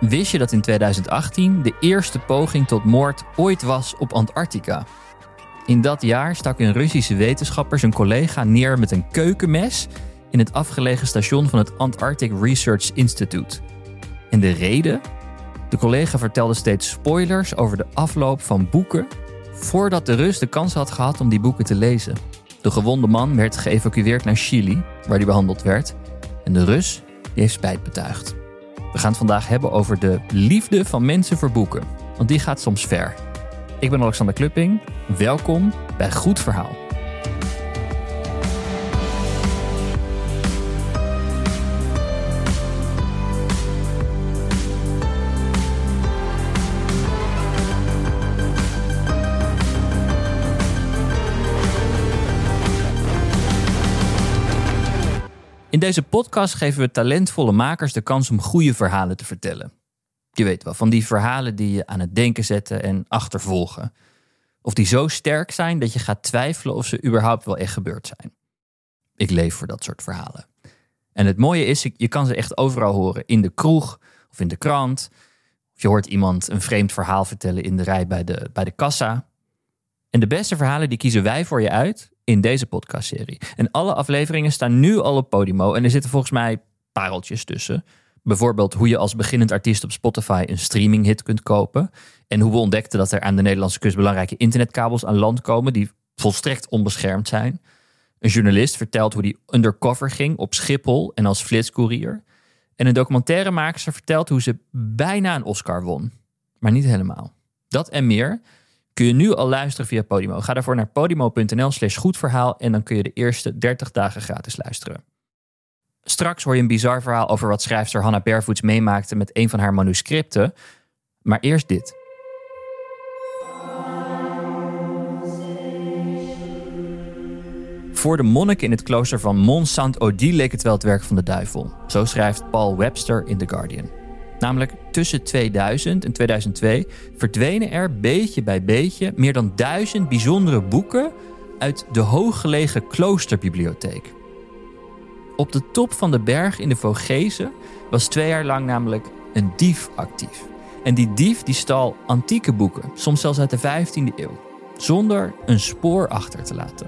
Wist je dat in 2018 de eerste poging tot moord ooit was op Antarctica? In dat jaar stak een Russische wetenschapper zijn collega neer met een keukenmes in het afgelegen station van het Antarctic Research Institute. En de reden? De collega vertelde steeds spoilers over de afloop van boeken voordat de Rus de kans had gehad om die boeken te lezen. De gewonde man werd geëvacueerd naar Chili, waar hij behandeld werd. En de Rus heeft spijt betuigd. We gaan het vandaag hebben over de liefde van mensen voor boeken. Want die gaat soms ver. Ik ben Alexander Klupping. Welkom bij Goed Verhaal. In deze podcast geven we talentvolle makers de kans om goede verhalen te vertellen. Je weet wel, van die verhalen die je aan het denken zetten en achtervolgen. Of die zo sterk zijn dat je gaat twijfelen of ze überhaupt wel echt gebeurd zijn. Ik leef voor dat soort verhalen. En het mooie is, je kan ze echt overal horen. In de kroeg of in de krant. Of je hoort iemand een vreemd verhaal vertellen in de rij bij de, bij de kassa. En de beste verhalen die kiezen wij voor je uit in deze podcastserie. En alle afleveringen staan nu al op Podimo. En er zitten volgens mij pareltjes tussen. Bijvoorbeeld hoe je als beginnend artiest op Spotify een streaminghit kunt kopen. En hoe we ontdekten dat er aan de Nederlandse kust belangrijke internetkabels aan land komen die volstrekt onbeschermd zijn. Een journalist vertelt hoe die undercover ging op Schiphol en als flitscourier. En een documentairemaker vertelt hoe ze bijna een Oscar won. Maar niet helemaal. Dat en meer kun je nu al luisteren via Podimo. Ga daarvoor naar podimo.nl slash goedverhaal en dan kun je de eerste 30 dagen gratis luisteren. Straks hoor je een bizar verhaal over wat schrijfster Hannah Barefoots meemaakte met een van haar manuscripten. Maar eerst dit. Voor de monniken in het klooster van Mont Saint-Odile leek het wel het werk van de duivel. Zo schrijft Paul Webster in The Guardian. Namelijk tussen 2000 en 2002 verdwenen er beetje bij beetje meer dan duizend bijzondere boeken uit de hooggelegen kloosterbibliotheek. Op de top van de berg in de Vogezen was twee jaar lang namelijk een dief actief. En die dief die stal antieke boeken, soms zelfs uit de 15e eeuw, zonder een spoor achter te laten.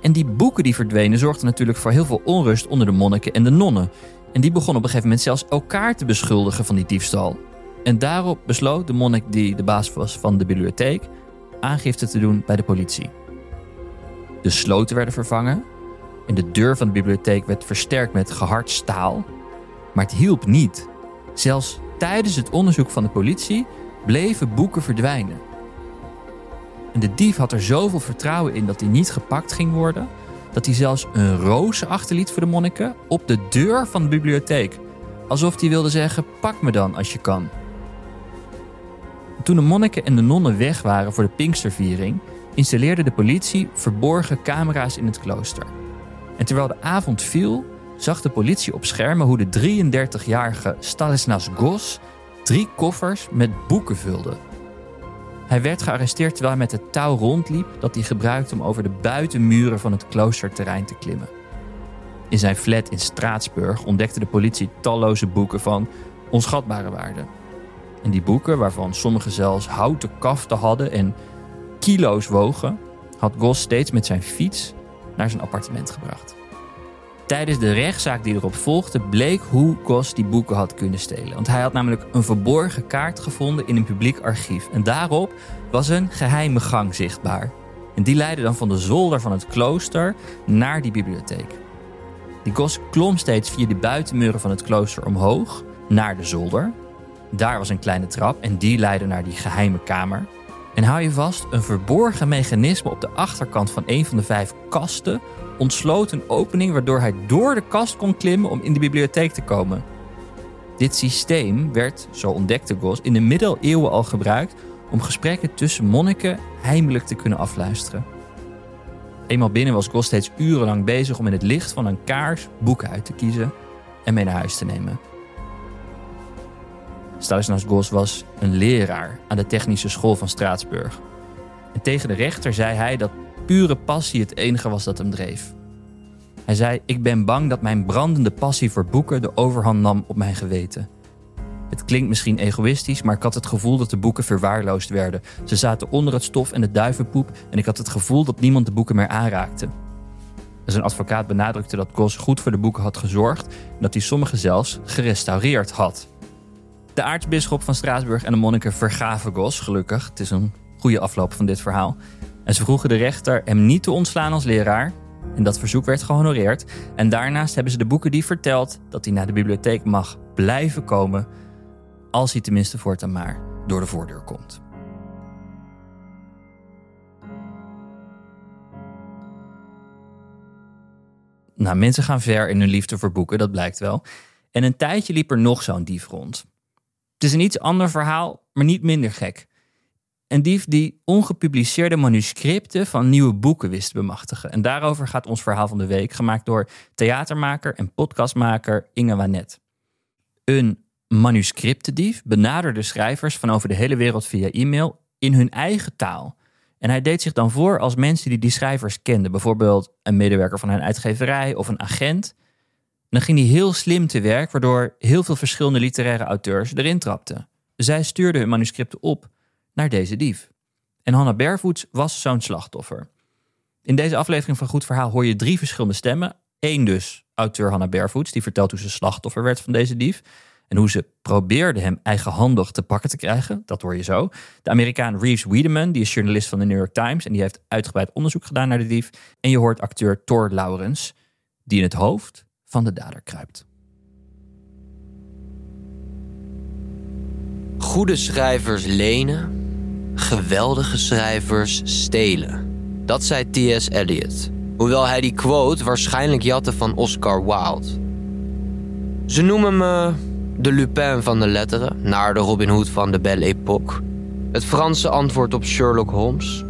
En die boeken die verdwenen zorgden natuurlijk voor heel veel onrust onder de monniken en de nonnen, en die begon op een gegeven moment zelfs elkaar te beschuldigen van die diefstal. En daarop besloot de monnik die de baas was van de bibliotheek aangifte te doen bij de politie. De sloten werden vervangen en de deur van de bibliotheek werd versterkt met gehard staal. Maar het hielp niet. Zelfs tijdens het onderzoek van de politie bleven boeken verdwijnen. En de dief had er zoveel vertrouwen in dat hij niet gepakt ging worden, dat hij zelfs een roos achterliet voor de monniken op de deur van de bibliotheek. Alsof hij wilde zeggen: pak me dan als je kan. Toen de monniken en de nonnen weg waren voor de Pinksterviering, installeerde de politie verborgen camera's in het klooster. En terwijl de avond viel, zag de politie op schermen hoe de 33-jarige Stanislas Gos drie koffers met boeken vulde. Hij werd gearresteerd terwijl hij met het touw rondliep dat hij gebruikte om over de buitenmuren van het kloosterterrein te klimmen. In zijn flat in Straatsburg ontdekte de politie talloze boeken van onschatbare waarde. En die boeken, waarvan sommige zelfs houten kaften hadden en kilo's wogen, had Gos steeds met zijn fiets naar zijn appartement gebracht. Tijdens de rechtszaak die erop volgde bleek hoe Gos die boeken had kunnen stelen. Want hij had namelijk een verborgen kaart gevonden in een publiek archief. En daarop was een geheime gang zichtbaar. En die leidde dan van de zolder van het klooster naar die bibliotheek. Die Gos klom steeds via de buitenmuren van het klooster omhoog naar de zolder. Daar was een kleine trap en die leidde naar die geheime kamer. En hou je vast, een verborgen mechanisme op de achterkant van een van de vijf kasten ontsloot een opening waardoor hij door de kast kon klimmen om in de bibliotheek te komen. Dit systeem werd, zo ontdekte Gos, in de middeleeuwen al gebruikt om gesprekken tussen monniken heimelijk te kunnen afluisteren. Eenmaal binnen was Gos steeds urenlang bezig om in het licht van een kaars boeken uit te kiezen en mee naar huis te nemen. Stanislas Gos was een leraar aan de Technische School van Straatsburg. En tegen de rechter zei hij dat pure passie het enige was dat hem dreef. Hij zei: Ik ben bang dat mijn brandende passie voor boeken de overhand nam op mijn geweten. Het klinkt misschien egoïstisch, maar ik had het gevoel dat de boeken verwaarloosd werden. Ze zaten onder het stof en de duivenpoep en ik had het gevoel dat niemand de boeken meer aanraakte. Zijn advocaat benadrukte dat Gos goed voor de boeken had gezorgd en dat hij sommige zelfs gerestaureerd had. De aartsbisschop van Straatsburg en de monniken vergaven Gos, gelukkig. Het is een goede afloop van dit verhaal. En ze vroegen de rechter hem niet te ontslaan als leraar. En dat verzoek werd gehonoreerd. En daarnaast hebben ze de boeken die verteld dat hij naar de bibliotheek mag blijven komen. Als hij tenminste voortaan maar door de voordeur komt. Nou, mensen gaan ver in hun liefde voor boeken, dat blijkt wel. En een tijdje liep er nog zo'n dief rond. Het is een iets ander verhaal, maar niet minder gek. Een dief die ongepubliceerde manuscripten van nieuwe boeken wist bemachtigen. En daarover gaat ons verhaal van de week, gemaakt door theatermaker en podcastmaker Inge Wanet. Een manuscriptendief benaderde schrijvers van over de hele wereld via e-mail in hun eigen taal. En hij deed zich dan voor als mensen die die schrijvers kenden. Bijvoorbeeld een medewerker van een uitgeverij of een agent. dan ging hij heel slim te werk, waardoor heel veel verschillende literaire auteurs erin trapten. Zij stuurden hun manuscripten op naar deze dief. En Hannah Barefoots was zo'n slachtoffer. In deze aflevering van Goed Verhaal hoor je drie verschillende stemmen. Eén dus, auteur Hannah Barefoots, die vertelt hoe ze slachtoffer werd van deze dief. En hoe ze probeerde hem eigenhandig te pakken te krijgen, dat hoor je zo. De Amerikaan Reeves Wiedemann, die is journalist van de New York Times en die heeft uitgebreid onderzoek gedaan naar de dief. En je hoort acteur Thor Laurens, die in het hoofd van de dader kruipt. Goede schrijvers lenen, geweldige schrijvers stelen. Dat zei T.S. Eliot. Hoewel hij die quote waarschijnlijk jatte van Oscar Wilde. Ze noemen me de Lupin van de letteren, naar de Robin Hood van de Belle Époque. Het Franse antwoord op Sherlock Holmes.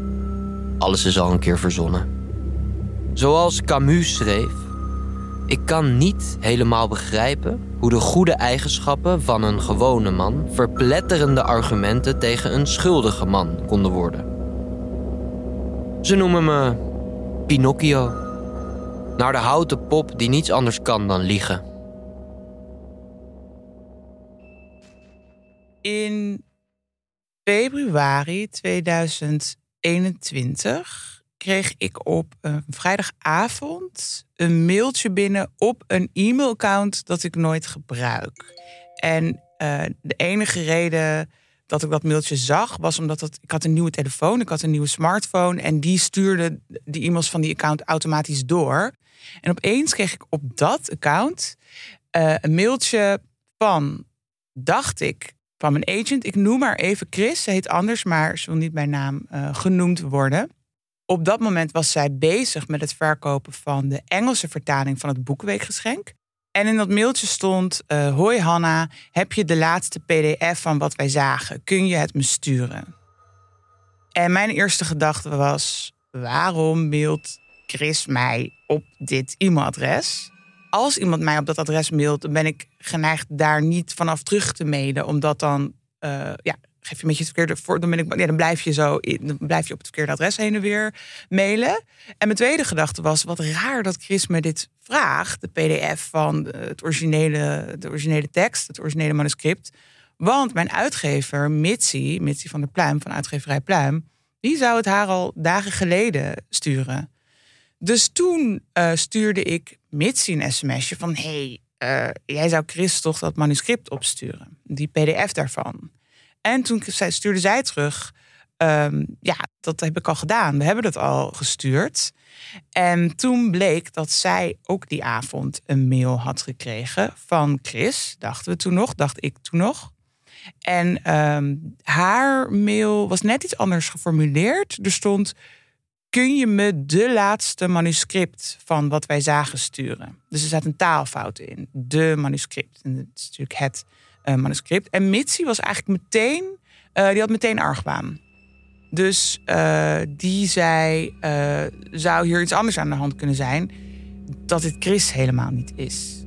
Alles is al een keer verzonnen. Zoals Camus schreef: Ik kan niet helemaal begrijpen hoe de goede eigenschappen van een gewone man verpletterende argumenten tegen een schuldige man konden worden. Ze noemen me Pinocchio. Naar de houten pop die niets anders kan dan liegen. In februari 2021 kreeg ik op een vrijdagavond een mailtje binnen op een e-mailaccount dat ik nooit gebruik. En uh, de enige reden dat ik dat mailtje zag was omdat het, ik had een nieuwe telefoon, ik had een nieuwe smartphone en die stuurde de e-mails van die account automatisch door. En opeens kreeg ik op dat account uh, een mailtje van, dacht ik, van mijn agent. Ik noem maar even Chris. Ze heet anders, maar ze wil niet bij naam uh, genoemd worden. Op dat moment was zij bezig met het verkopen van de Engelse vertaling van het Boekenweekgeschenk. En in dat mailtje stond: uh, Hoi Hanna, heb je de laatste PDF van wat wij zagen? Kun je het me sturen? En mijn eerste gedachte was: waarom mailt Chris mij op dit e-mailadres? als iemand mij op dat adres mailt, dan ben ik geneigd daar niet vanaf terug te mailen. Omdat dan, uh, ja, geef je een beetje het verkeerde voor. Dan, ik, ja, dan blijf je zo, dan blijf je op het verkeerde adres heen en weer mailen. En mijn tweede gedachte was, wat raar dat Chris me dit vraagt. De pdf van het originele, de originele tekst, het originele manuscript. Want mijn uitgever, Mitsi, Mitsi van der Pluim van uitgeverij Pluim, die zou het haar al dagen geleden sturen. Dus toen uh, stuurde ik Mitsi een sms'je van... hey, uh, jij zou Chris toch dat manuscript opsturen? Die pdf daarvan. En toen stuurde zij terug... Um, ja, dat heb ik al gedaan. We hebben dat al gestuurd. En toen bleek dat zij ook die avond een mail had gekregen van Chris. Dachten we toen nog, dacht ik toen nog. En um, haar mail was net iets anders geformuleerd. Er stond kun je me de laatste manuscript van wat wij zagen sturen? Dus er zat een taalfout in. De manuscript. En dat is natuurlijk het uh, manuscript. En Mitsi was eigenlijk meteen, uh, die had meteen argwaan. Dus uh, die zei, zou hier iets anders aan de hand kunnen zijn? Dat het Chris helemaal niet is.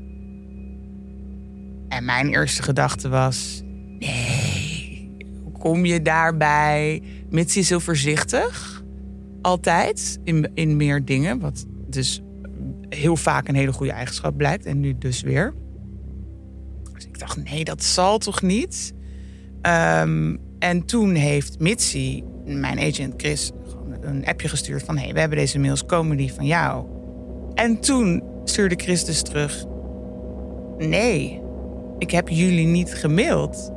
En mijn eerste gedachte was, nee, hoe kom je daarbij? Mitsi is heel voorzichtig altijd in, in meer dingen. Wat dus heel vaak een hele goede eigenschap blijkt. En nu dus weer. Ik dacht, nee, dat zal toch niet? Ehm, en toen heeft Mitzi, mijn agent Chris, een appje gestuurd van... hé, hey, we hebben deze mails, komen die van jou? En toen stuurde Chris dus terug... nee, ik heb jullie niet gemaild.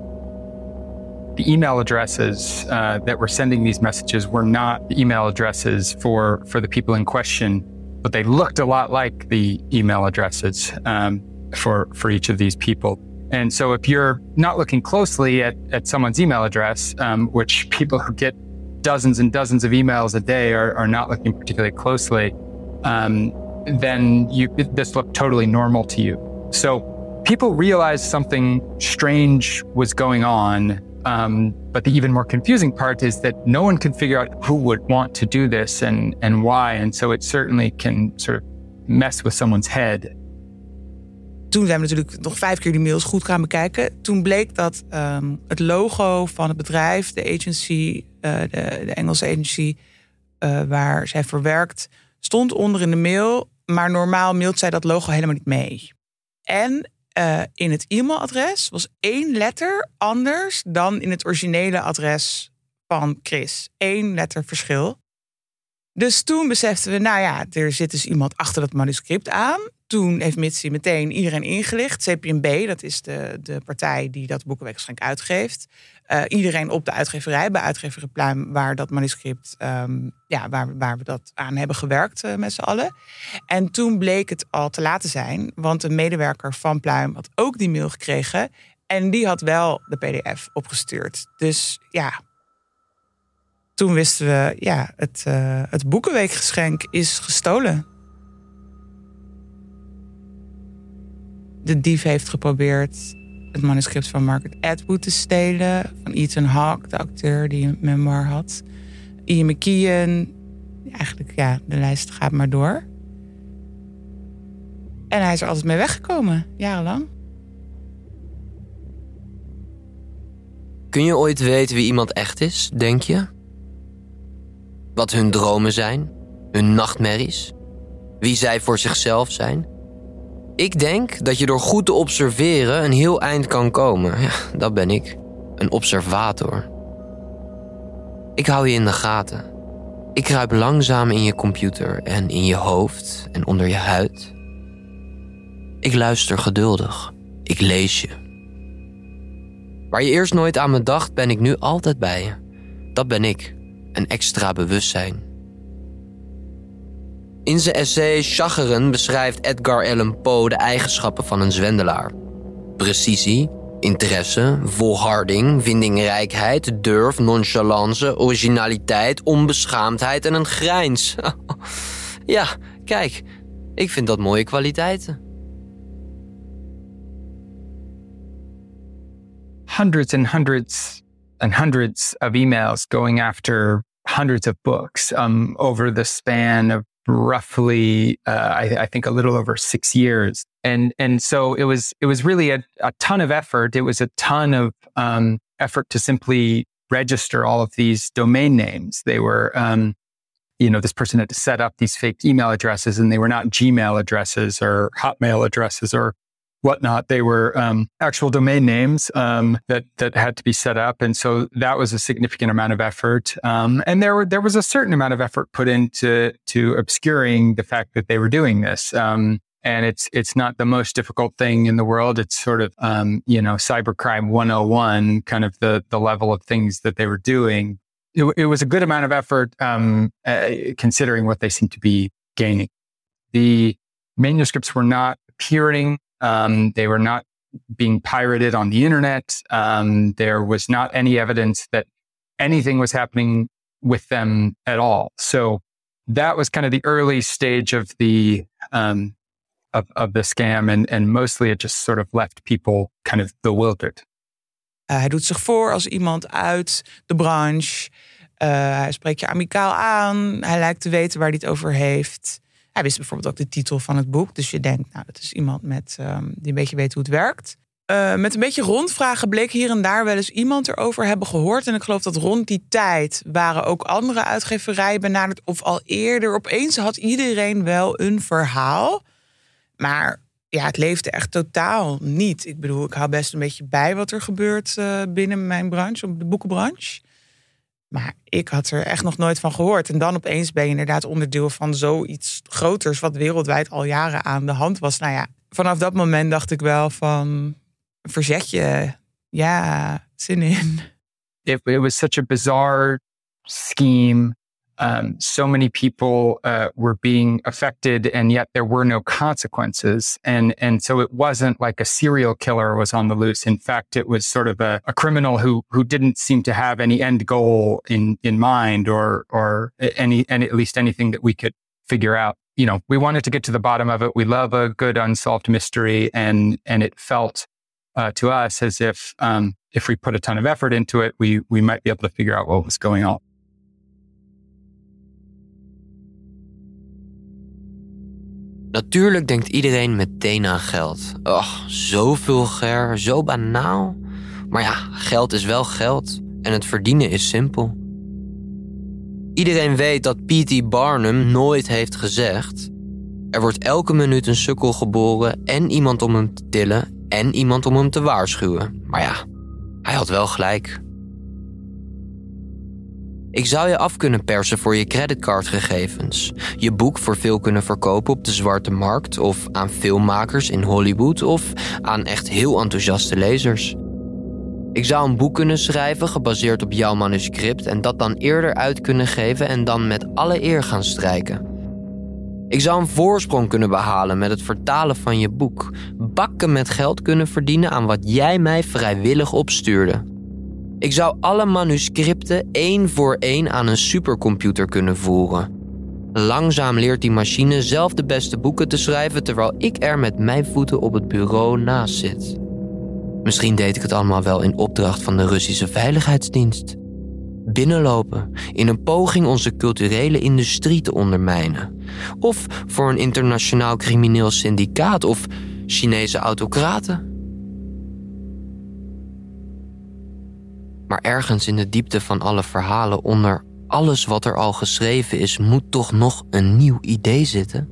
The email addresses uh, that were sending these messages were not the email addresses for, for the people in question, but they looked a lot like the email addresses um, for, for each of these people. And so if you're not looking closely at, at someone's email address, um, which people who get dozens and dozens of emails a day are, are not looking particularly closely, um, then you, this looked totally normal to you. So people realized something strange was going on. Um, but the even more confusing part is that no one can figure out who would want to do this and, and why. And so it certainly can sort of mess with someone's head toen zijn we natuurlijk nog vijf keer die mails goed gaan bekijken. Toen bleek dat um, het logo van het bedrijf, de agency, uh, de, de, Engelse agency uh, waar zij voor werkt, stond onder in de mail. Maar normaal mailt zij dat logo helemaal niet mee. En uh, in het e-mailadres was één letter anders dan in het originele adres van Chris. Eén letter verschil. Dus toen beseften we, nou ja, er zit dus iemand achter dat manuscript aan toen heeft Mitsi meteen iedereen ingelicht. CPMB, dat is de, de partij die dat boekenweekgeschenk uitgeeft. Uh, iedereen op de uitgeverij, bij uitgeverij Pluim, waar dat manuscript, um, ja, waar, waar we dat aan hebben gewerkt uh, met z'n allen. En toen bleek het al te laat te zijn, want een medewerker van Pluim had ook die mail gekregen. En die had wel de PDF opgestuurd. Dus ja, toen wisten we, ja, het, uh, het boekenweekgeschenk is gestolen. De dief heeft geprobeerd het manuscript van Margaret Atwood te stelen. Van Ethan Hawke, de acteur die een memoir had. Ian McKeon. Eigenlijk, ja, de lijst gaat maar door. En hij is er altijd mee weggekomen, jarenlang. Kun je ooit weten wie iemand echt is, denk je? Wat hun dromen zijn, hun nachtmerries, wie zij voor zichzelf zijn? Ik denk dat je door goed te observeren een heel eind kan komen. Ja, dat ben ik. Een observator. Ik hou je in de gaten. Ik kruip langzaam in je computer en in je hoofd en onder je huid. Ik luister geduldig. Ik lees je. Waar je eerst nooit aan me dacht, ben ik nu altijd bij je. Dat ben ik. Een extra bewustzijn. In zijn essay Chageren beschrijft Edgar Allan Poe de eigenschappen van een zwendelaar. Precisie, interesse, volharding, vindingrijkheid, durf, nonchalance, originaliteit, onbeschaamdheid en een grijns. ja, kijk, ik vind dat mooie kwaliteiten. Hundreds and hundreds and hundreds of emails going after hundreds of books um, over the span of roughly, uh, I, I, think a little over six years. And, and so it was, it was really a, a ton of effort. It was a ton of, um, effort to simply register all of these domain names. They were, um, you know, this person had to set up these fake email addresses and they were not Gmail addresses or Hotmail addresses or whatnot. They were um, actual domain names um, that that had to be set up, and so that was a significant amount of effort. Um, and there were there was a certain amount of effort put into to obscuring the fact that they were doing this. Um, and it's it's not the most difficult thing in the world. It's sort of um, you know cybercrime 101, kind of the the level of things that they were doing. It, it was a good amount of effort um, uh, considering what they seemed to be gaining. The manuscripts were not appearing um, they were not being pirated on the internet. Um, there was not any evidence that anything was happening with them at all. So that was kind of the early stage of the um, of, of the scam, and, and mostly it just sort of left people kind of bewildered. Uh, hij doet zich voor als iemand uit de branche. Uh, hij spreekt je amicaal aan. Hij lijkt te weten waar hij het over heeft. Hij wist bijvoorbeeld ook de titel van het boek. Dus je denkt, nou, dat is iemand met, um, die een beetje weet hoe het werkt. Uh, met een beetje rondvragen bleek hier en daar wel eens iemand erover hebben gehoord. En ik geloof dat rond die tijd waren ook andere uitgeverijen benaderd. Of al eerder. Opeens had iedereen wel een verhaal. Maar ja, het leefde echt totaal niet. Ik bedoel, ik hou best een beetje bij wat er gebeurt uh, binnen mijn branche, op de boekenbranche. Maar ik had er echt nog nooit van gehoord. En dan opeens ben je inderdaad onderdeel van zoiets groters, wat wereldwijd al jaren aan de hand was. Nou ja, vanaf dat moment dacht ik wel van verzet je. Ja, zin in. It, it was such a bizarre scheme. Um, so many people uh, were being affected, and yet there were no consequences. And and so it wasn't like a serial killer was on the loose. In fact, it was sort of a, a criminal who who didn't seem to have any end goal in in mind, or or any and at least anything that we could figure out. You know, we wanted to get to the bottom of it. We love a good unsolved mystery, and and it felt uh, to us as if um, if we put a ton of effort into it, we we might be able to figure out what was going on. Natuurlijk denkt iedereen meteen aan geld. Och, zo vulgair, zo banaal. Maar ja, geld is wel geld en het verdienen is simpel. Iedereen weet dat P.T. Barnum nooit heeft gezegd: er wordt elke minuut een sukkel geboren en iemand om hem te tillen en iemand om hem te waarschuwen. Maar ja, hij had wel gelijk. Ik zou je af kunnen persen voor je creditcardgegevens, je boek voor veel kunnen verkopen op de zwarte markt of aan filmmakers in Hollywood of aan echt heel enthousiaste lezers. Ik zou een boek kunnen schrijven gebaseerd op jouw manuscript en dat dan eerder uit kunnen geven en dan met alle eer gaan strijken. Ik zou een voorsprong kunnen behalen met het vertalen van je boek, bakken met geld kunnen verdienen aan wat jij mij vrijwillig opstuurde. Ik zou alle manuscripten één voor één aan een supercomputer kunnen voeren. Langzaam leert die machine zelf de beste boeken te schrijven terwijl ik er met mijn voeten op het bureau naast zit. Misschien deed ik het allemaal wel in opdracht van de Russische Veiligheidsdienst. Binnenlopen in een poging onze culturele industrie te ondermijnen. Of voor een internationaal crimineel syndicaat of Chinese autocraten. Maar ergens in de diepte van alle verhalen, onder alles wat er al geschreven is, moet toch nog een nieuw idee zitten?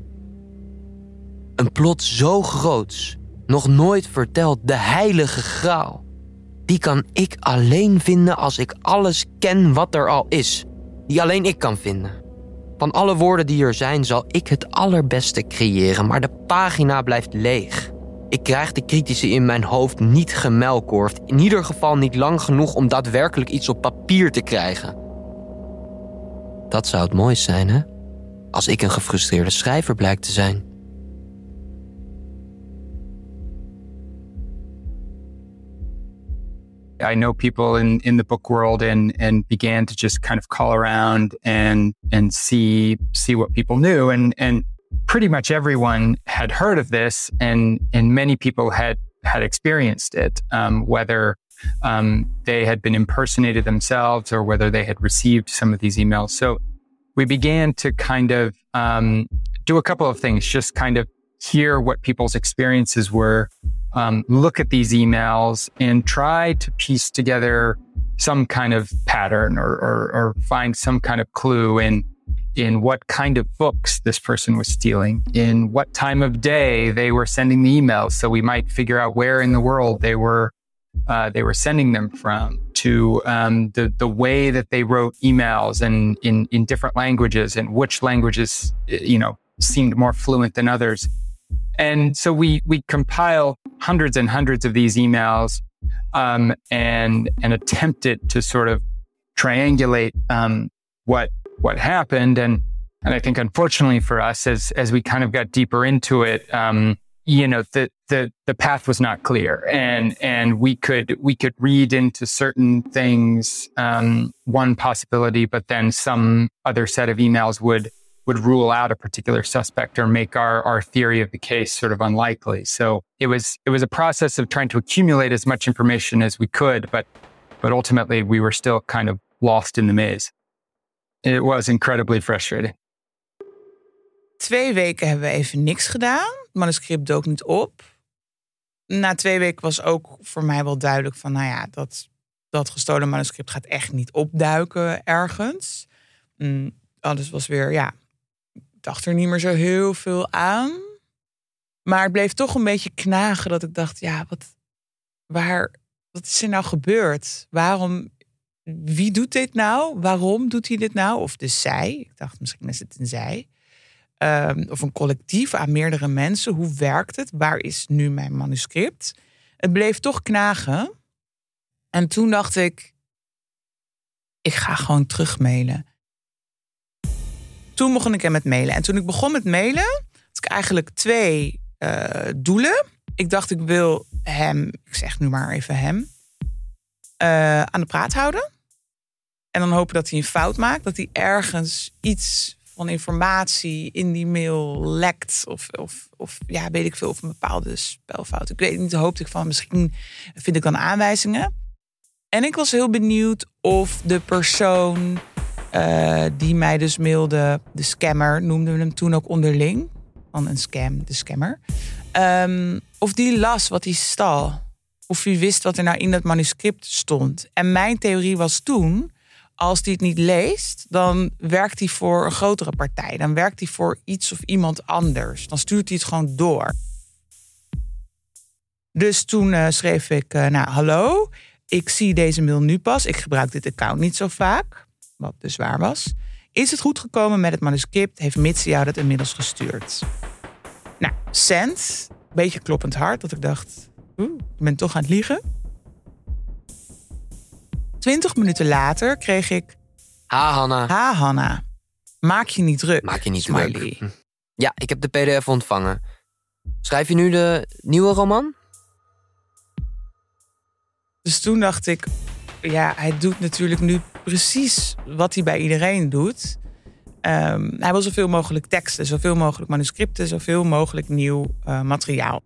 Een plot zo groots, nog nooit verteld, de heilige graal. Die kan ik alleen vinden als ik alles ken wat er al is. Die alleen ik kan vinden. Van alle woorden die er zijn, zal ik het allerbeste creëren, maar de pagina blijft leeg. Ik krijg de critici in mijn hoofd niet gemelkorfd. In ieder geval niet lang genoeg om daadwerkelijk iets op papier te krijgen. Dat zou het mooiste zijn, hè? Als ik een gefrustreerde schrijver blijkt te zijn. I know people in, in the book world and and began to just kind of call around and and see see what people knew and and pretty much everyone had heard of this and, and many people had, had experienced it, um, whether um, they had been impersonated themselves or whether they had received some of these emails. So we began to kind of um, do a couple of things, just kind of hear what people's experiences were, um, look at these emails and try to piece together some kind of pattern or, or, or find some kind of clue in in what kind of books this person was stealing, in what time of day they were sending the emails, so we might figure out where in the world they were uh, they were sending them from, to um, the the way that they wrote emails and in in different languages and which languages you know seemed more fluent than others. And so we we compile hundreds and hundreds of these emails um, and and attempted to sort of triangulate um, what what happened. And, and I think unfortunately for us, as, as we kind of got deeper into it, um, you know, the, the, the path was not clear and, and we could, we could read into certain things, um, one possibility, but then some other set of emails would, would rule out a particular suspect or make our, our theory of the case sort of unlikely. So it was, it was a process of trying to accumulate as much information as we could, but, but ultimately we were still kind of lost in the maze. It was incredibly frustrating. Twee weken hebben we even niks gedaan. Het manuscript dook niet op. Na twee weken was ook voor mij wel duidelijk van, nou ja, dat, dat gestolen manuscript gaat echt niet opduiken ergens. Mm, alles was weer, ja, dacht er niet meer zo heel veel aan. Maar het bleef toch een beetje knagen dat ik dacht, ja, wat, waar, wat is er nou gebeurd? Waarom, wie doet dit nou? Waarom doet hij dit nou? Of de zij, ik dacht misschien is het een zij. Ehm, of een collectief aan meerdere mensen. Hoe werkt het? Waar is nu mijn manuscript? Het bleef toch knagen. En toen dacht ik, ik ga gewoon terugmailen. Toen begon ik hem met mailen. En toen ik begon met mailen, had ik eigenlijk twee uh, doelen. Ik dacht, ik wil hem, ik zeg nu maar even hem, uh, aan de praat houden. En dan hopen dat hij een fout maakt. Dat hij ergens iets van informatie in die mail lekt. Of, of, of ja, weet ik veel, of een bepaalde spelfout. Ik weet niet, hoopte ik van misschien vind ik dan aanwijzingen. En ik was heel benieuwd of de persoon uh, die mij dus mailde, de scammer, noemden we hem toen ook onderling. Van een scam, de scammer. Um, of die las wat hij stal. Of hij wist wat er nou in dat manuscript stond. En mijn theorie was toen als hij het niet leest, dan werkt hij voor een grotere partij. Dan werkt hij voor iets of iemand anders. Dan stuurt hij het gewoon door. Dus toen uh, schreef ik, uh, nou hallo, ik zie deze mail nu pas. Ik gebruik dit account niet zo vaak, wat dus waar was. Is het goed gekomen met het manuscript? Heeft Mitsi jou dat inmiddels gestuurd? Nou, send. Beetje kloppend hart, dat ik dacht, oeh, ik ben toch aan het liegen. Twintig minuten later kreeg ik... Ha, Hanna. Ha, Hanna. Maak je niet druk. Maak je niet Smiley. druk. Ja, ik heb de pdf ontvangen. Schrijf je nu de nieuwe roman? Dus toen dacht ik, ja, hij doet natuurlijk nu precies wat hij bij iedereen doet. Um, hij wil zoveel mogelijk teksten, zoveel mogelijk manuscripten, zoveel mogelijk nieuw uh, materiaal.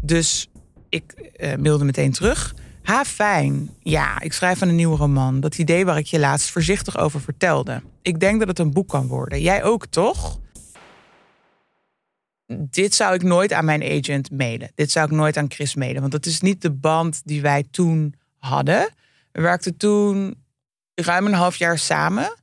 Dus ik uh, mailde meteen terug. Ha, fijn. Ja, ik schrijf aan een nieuwe roman. Dat idee waar ik je laatst voorzichtig over vertelde. Ik denk dat het een boek kan worden. Jij ook, toch? Dit zou ik nooit aan mijn agent mailen. Dit zou ik nooit aan Chris mailen. Want dat is niet de band die wij toen hadden. We werkten toen ruim een half jaar samen.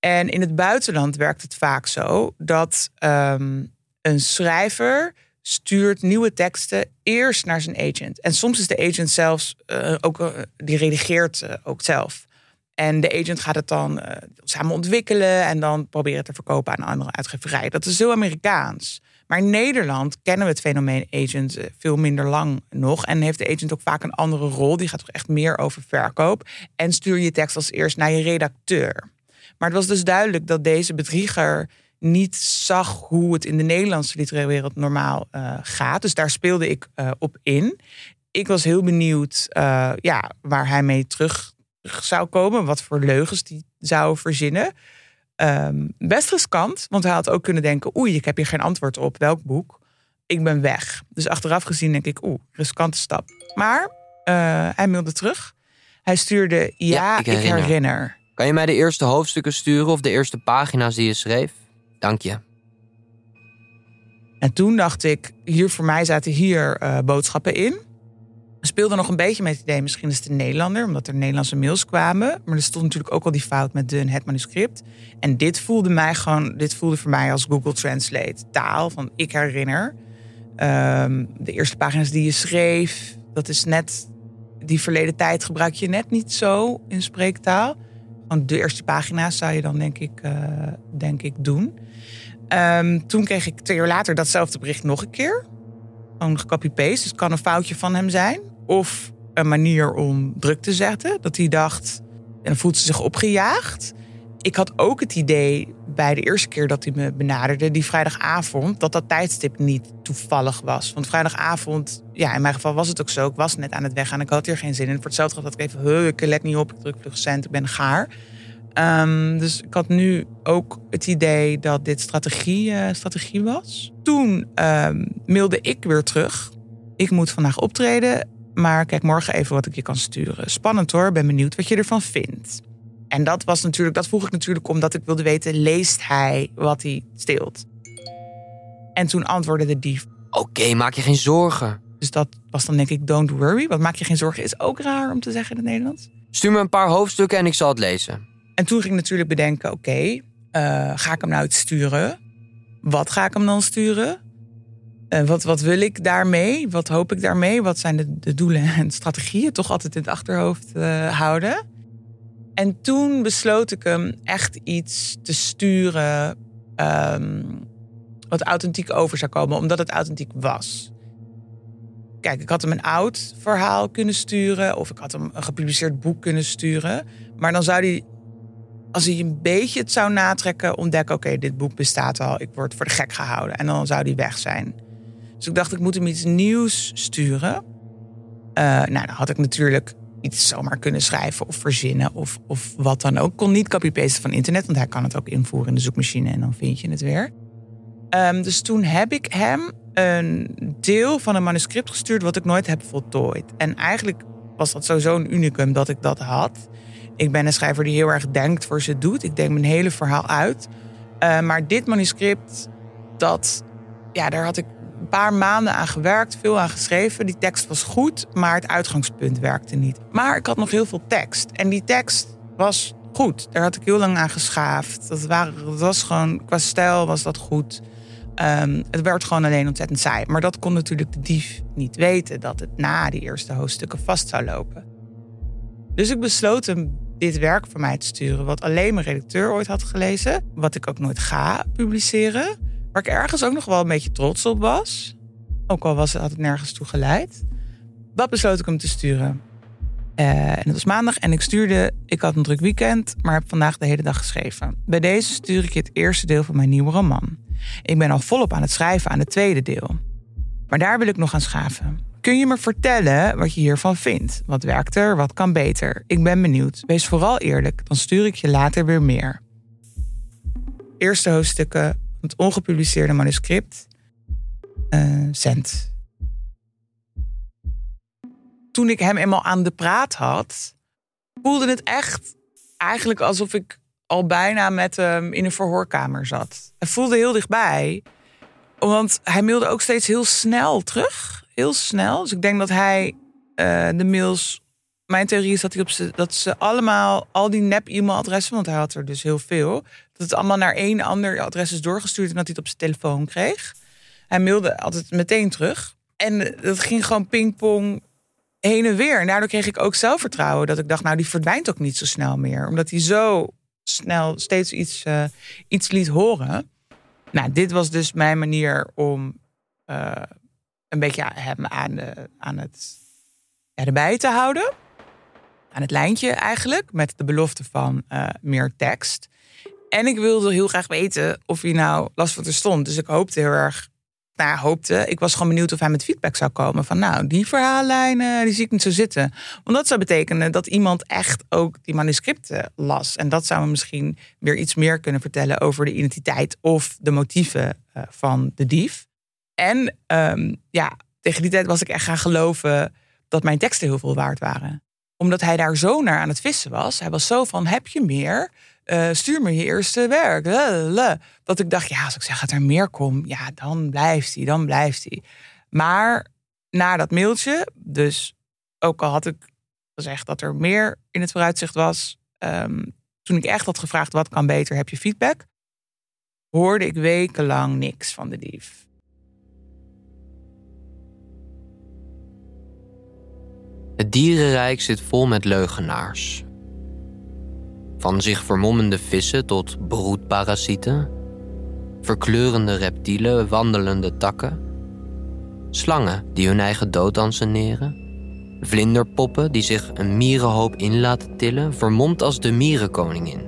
En in het buitenland werkt het vaak zo dat um, een schrijver stuurt nieuwe teksten eerst naar zijn agent. En soms is de agent zelfs uh, ook, uh, die redigeert uh, ook zelf. En de agent gaat het dan samen ontwikkelen en dan proberen te verkopen aan andere uitgeverijen. Dat is heel Amerikaans. Maar in Nederland kennen we het fenomeen agent veel minder lang nog. En heeft de agent ook vaak een andere rol. Die gaat toch echt meer over verkoop. En stuur je tekst als eerst naar je redacteur. Maar het was dus duidelijk dat deze bedrieger niet zag hoe het in de Nederlandse literaire wereld normaal uh, gaat. Dus daar speelde ik uh, op in. Ik was heel benieuwd ja, waar hij mee terug zou komen. Wat voor leugens die zou verzinnen. Um, best riskant, want hij had ook kunnen denken... oei, ik heb hier geen antwoord op. Welk boek? Ik ben weg. Dus achteraf gezien denk ik, oeh, riskante stap. Maar hij mailde terug. Hij stuurde, ja, Ja, ik ik herinner. herinner. Kan je mij de eerste hoofdstukken sturen of de eerste pagina's die je schreef? Dank je. En toen dacht ik, hier voor mij zaten hier uh, boodschappen in. We speelden nog een beetje met het idee, misschien is het een Nederlander, omdat er Nederlandse mails kwamen. Maar er stond natuurlijk ook al die fout met de, het manuscript. En dit voelde mij gewoon, dit voelde voor mij als Google Translate taal van ik herinner. Um, de eerste pagina's die je schreef, dat is net die verleden tijd gebruik je net niet zo in spreektaal. Want de eerste pagina's zou je dan denk ik, uh, denk ik doen. Um, toen kreeg ik twee jaar later datzelfde bericht nog een keer. Gewoon gecopy-paste. Dus het kan een foutje van hem zijn. Of een manier om druk te zetten. Dat hij dacht, en dan voelt ze zich opgejaagd. Ik had ook het idee bij de eerste keer dat hij me benaderde, die vrijdagavond, dat dat tijdstip niet toevallig was. Want vrijdagavond, ja, in mijn geval was het ook zo. Ik was net aan het weggaan. Ik had hier geen zin in. Voor hetzelfde had ik even, ik let niet op, ik druk vlug cent, ik ben gaar. Um, dus ik had nu ook het idee dat dit strategie, uh, strategie was. Toen um, mailde ik weer terug. Ik moet vandaag optreden, maar kijk morgen even wat ik je kan sturen. Spannend hoor, ben benieuwd wat je ervan vindt. En dat was natuurlijk, dat vroeg ik natuurlijk omdat ik wilde weten, leest hij wat hij steelt? En toen antwoordde de dief. Oké, okay, maak je geen zorgen. Dus dat was dan denk ik, don't worry. Want maak je geen zorgen is ook raar om te zeggen in het Nederlands. Stuur me een paar hoofdstukken en ik zal het lezen. En toen ging ik natuurlijk bedenken, oké, okay, uh, ga ik hem nou iets sturen? Wat ga ik hem dan sturen? Uh, wat, wat wil ik daarmee? Wat hoop ik daarmee? Wat zijn de, de doelen en strategieën? Toch altijd in het achterhoofd uh, houden. En toen besloot ik hem echt iets te sturen um, wat authentiek over zou komen, omdat het authentiek was. Kijk, ik had hem een oud verhaal kunnen sturen, of ik had hem een gepubliceerd boek kunnen sturen. Maar dan zou hij, als hij een beetje het zou natrekken, ontdekken: oké, dit boek bestaat al, ik word voor de gek gehouden. En dan zou hij weg zijn. Dus ik dacht, ik moet hem iets nieuws sturen. Uh, nou, dan had ik natuurlijk iets zomaar kunnen schrijven of verzinnen of, of wat dan ook. Kon niet copy-pasten van internet, want hij kan het ook invoeren in de zoekmachine en dan vind je het weer. Um, dus toen heb ik hem een deel van een manuscript gestuurd wat ik nooit heb voltooid. En eigenlijk was dat sowieso een unicum dat ik dat had. Ik ben een schrijver die heel erg denkt voor ze doet. Ik denk mijn hele verhaal uit. Uh, maar dit manuscript, dat, ja, daar had ik paar maanden aan gewerkt, veel aan geschreven. Die tekst was goed, maar het uitgangspunt werkte niet. Maar ik had nog heel veel tekst. En die tekst was goed. Daar had ik heel lang aan geschaafd. Dat, waren, was gewoon, qua stijl was dat goed. Um, het werd gewoon alleen ontzettend saai. Maar dat kon natuurlijk de dief niet weten, dat het na die eerste hoofdstukken vast zou lopen. Dus ik besloot hem dit werk van mij te sturen, wat alleen mijn redacteur ooit had gelezen, wat ik ook nooit ga publiceren, waar ik ergens ook nog wel een beetje trots op was. Ook al was, had het nergens toe geleid. Dat besloot ik hem te sturen. Uh, en het was maandag en ik stuurde, ik had een druk weekend, maar heb vandaag de hele dag geschreven. Bij deze stuur ik je het eerste deel van mijn nieuwe roman. Ik ben al volop aan het schrijven aan het tweede deel. Maar daar wil ik nog aan schaven. Kun je me vertellen wat je hiervan vindt? Wat werkt er? Wat kan beter? Ik ben benieuwd. Wees vooral eerlijk, dan stuur ik je later weer meer. Eerste hoofdstukken, het ongepubliceerde manuscript. Uh. Toen ik hem eenmaal aan de praat had, voelde het echt eigenlijk alsof ik al bijna met hem in een verhoorkamer zat. Hij voelde heel dichtbij. Want hij mailde ook steeds heel snel terug. Heel snel. Dus ik denk dat hij uh, de mails. Mijn theorie is dat, hij op ze, dat ze allemaal, al die nep-e-mailadressen, want hij had er dus heel veel, dat het allemaal naar één ander adres is doorgestuurd en dat hij het op zijn telefoon kreeg. Hij mailde altijd meteen terug. En dat ging gewoon pingpong heen en weer. En daardoor kreeg ik ook zelfvertrouwen. Dat ik dacht, nou, die verdwijnt ook niet zo snel meer. Omdat hij zo snel steeds iets, uh, iets liet horen. Nou, dit was dus mijn manier om uh, een beetje hem aan, de, aan het erbij te houden. Aan het lijntje eigenlijk, met de belofte van uh, meer tekst. En ik wilde heel graag weten of hij nou last van stond. Dus ik hoopte heel erg nou, hoopte. Ik was gewoon benieuwd of hij met feedback zou komen. Van nou, die verhaallijnen, die zie ik niet zo zitten. Want dat zou betekenen dat iemand echt ook die manuscripten las. En dat zou me misschien weer iets meer kunnen vertellen over de identiteit of de motieven uh, van de dief. En um, ja, tegen die tijd was ik echt gaan geloven dat mijn teksten heel veel waard waren. Omdat hij daar zo naar aan het vissen was. Hij was zo van, heb je meer? Uh, stuur me je eerste werk. Dat ik dacht, ja, als ik zeg dat er meer komt, ja, dan blijft hij, dan blijft hij. Maar na dat mailtje, dus ook al had ik gezegd dat er meer in het vooruitzicht was, um, toen ik echt had gevraagd wat kan beter, heb je feedback, hoorde ik wekenlang niks van de dief. Het dierenrijk zit vol met leugenaars. Van zich vermommende vissen tot broedparasieten, verkleurende reptielen, wandelende takken, slangen die hun eigen dood anseneren, vlinderpoppen die zich een mierenhoop in laten tillen, vermomd als de mierenkoningin,